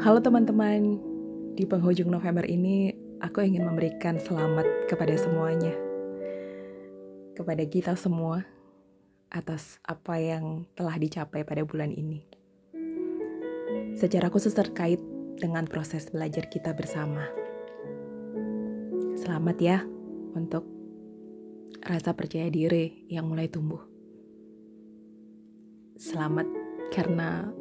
Halo teman-teman, di penghujung November ini aku ingin memberikan selamat kepada semuanya. Kepada kita semua atas apa yang telah dicapai pada bulan ini. Secara khusus terkait dengan proses belajar kita bersama. Selamat ya untuk rasa percaya diri yang mulai tumbuh. Selamat karena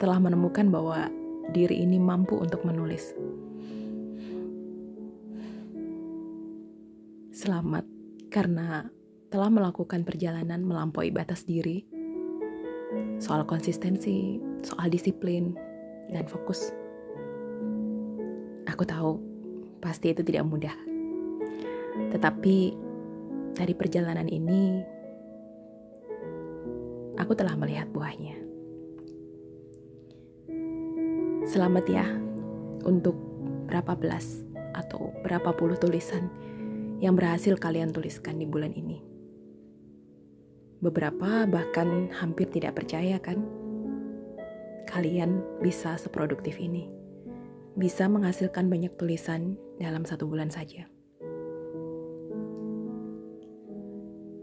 telah menemukan bahwa diri ini mampu untuk menulis. Selamat karena telah melakukan perjalanan melampaui batas diri, soal konsistensi, soal disiplin, dan fokus. Aku tahu pasti itu tidak mudah, tetapi dari perjalanan ini aku telah melihat buahnya. Selamat ya untuk berapa belas atau berapa puluh tulisan yang berhasil kalian tuliskan di bulan ini. Beberapa bahkan hampir tidak percaya kan? Kalian bisa seproduktif ini. Bisa menghasilkan banyak tulisan dalam satu bulan saja.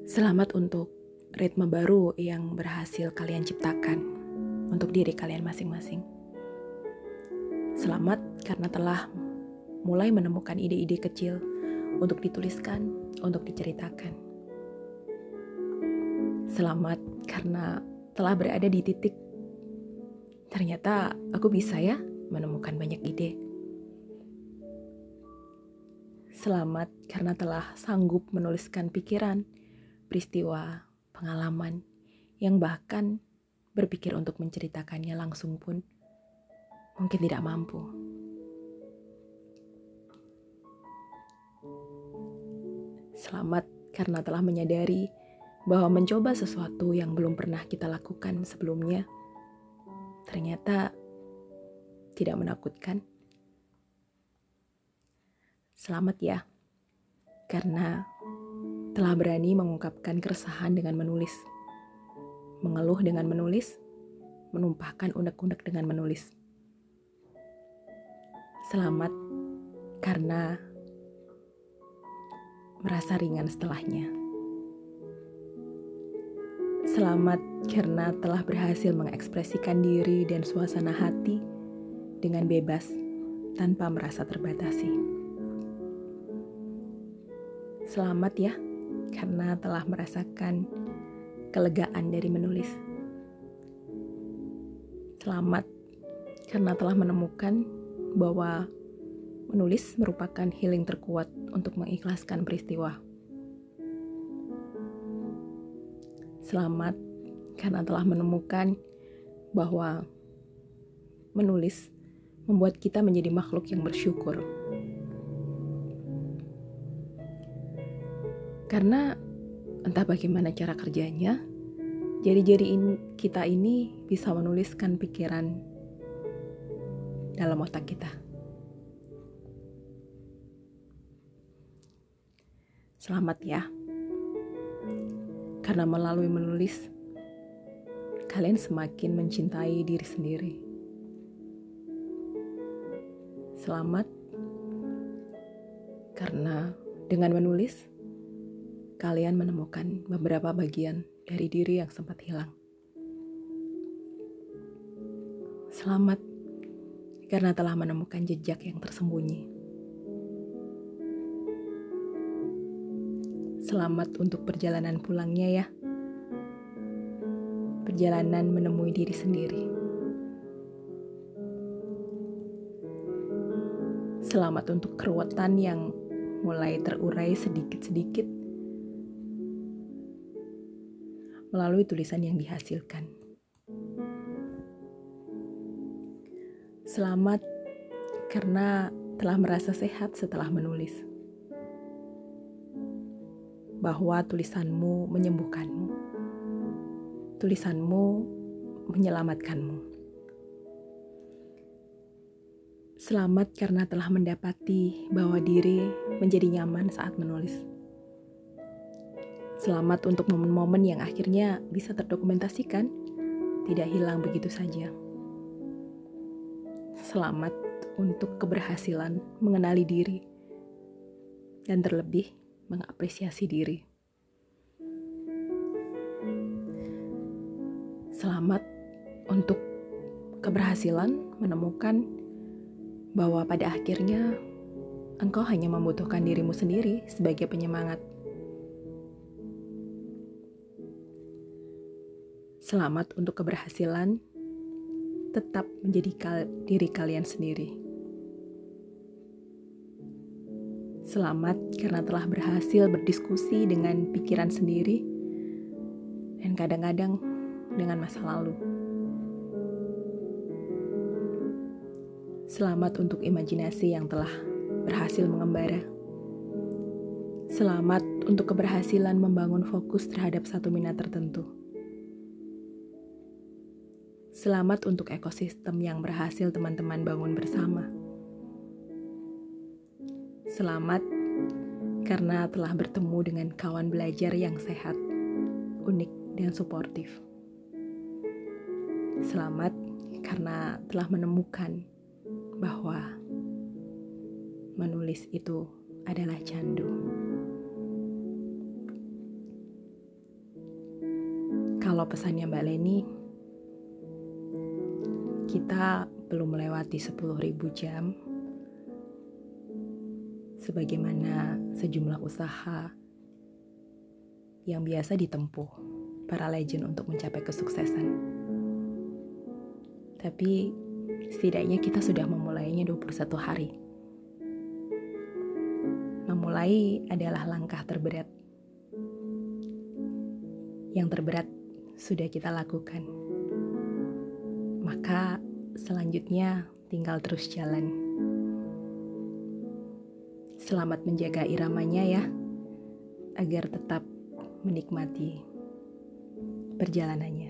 Selamat untuk ritme baru yang berhasil kalian ciptakan untuk diri kalian masing-masing. Selamat karena telah mulai menemukan ide-ide kecil untuk dituliskan, untuk diceritakan. Selamat karena telah berada di titik ternyata aku bisa ya menemukan banyak ide. Selamat karena telah sanggup menuliskan pikiran, peristiwa, pengalaman yang bahkan berpikir untuk menceritakannya langsung pun mungkin tidak mampu. Selamat karena telah menyadari bahwa mencoba sesuatu yang belum pernah kita lakukan sebelumnya ternyata tidak menakutkan. Selamat ya, karena telah berani mengungkapkan keresahan dengan menulis, mengeluh dengan menulis, menumpahkan unek-unek dengan menulis. Selamat karena merasa ringan setelahnya. Selamat karena telah berhasil mengekspresikan diri dan suasana hati dengan bebas tanpa merasa terbatasi. Selamat ya karena telah merasakan kelegaan dari menulis. Selamat karena telah menemukan bahwa menulis merupakan healing terkuat untuk mengikhlaskan peristiwa. Selamat karena telah menemukan bahwa menulis membuat kita menjadi makhluk yang bersyukur. Karena entah bagaimana cara kerjanya, jari-jari kita ini bisa menuliskan pikiran dalam otak kita. Selamat ya. Karena melalui menulis, kalian semakin mencintai diri sendiri. Selamat karena dengan menulis, kalian menemukan beberapa bagian dari diri yang sempat hilang. Selamat karena telah menemukan jejak yang tersembunyi. Selamat untuk perjalanan pulangnya, ya. Perjalanan menemui diri sendiri. Selamat untuk keruwetan yang mulai terurai sedikit-sedikit melalui tulisan yang dihasilkan. Selamat karena telah merasa sehat setelah menulis. Bahwa tulisanmu menyembuhkanmu. Tulisanmu menyelamatkanmu. Selamat karena telah mendapati bahwa diri menjadi nyaman saat menulis. Selamat untuk momen-momen yang akhirnya bisa terdokumentasikan, tidak hilang begitu saja. Selamat untuk keberhasilan mengenali diri dan terlebih mengapresiasi diri. Selamat untuk keberhasilan menemukan bahwa pada akhirnya engkau hanya membutuhkan dirimu sendiri sebagai penyemangat. Selamat untuk keberhasilan, tetap menjadi kal diri kalian sendiri. Selamat karena telah berhasil berdiskusi dengan pikiran sendiri dan kadang-kadang dengan masa lalu. Selamat untuk imajinasi yang telah berhasil mengembara. Selamat untuk keberhasilan membangun fokus terhadap satu minat tertentu. Selamat untuk ekosistem yang berhasil teman-teman bangun bersama. Selamat karena telah bertemu dengan kawan belajar yang sehat, unik, dan suportif. Selamat karena telah menemukan bahwa menulis itu adalah candu. Kalau pesannya Mbak Leni, kita belum melewati 10.000 jam sebagaimana sejumlah usaha yang biasa ditempuh para legend untuk mencapai kesuksesan. Tapi setidaknya kita sudah memulainya 21 hari. Memulai adalah langkah terberat. Yang terberat sudah kita lakukan. Maka selanjutnya tinggal terus jalan. Selamat menjaga iramanya ya, agar tetap menikmati perjalanannya.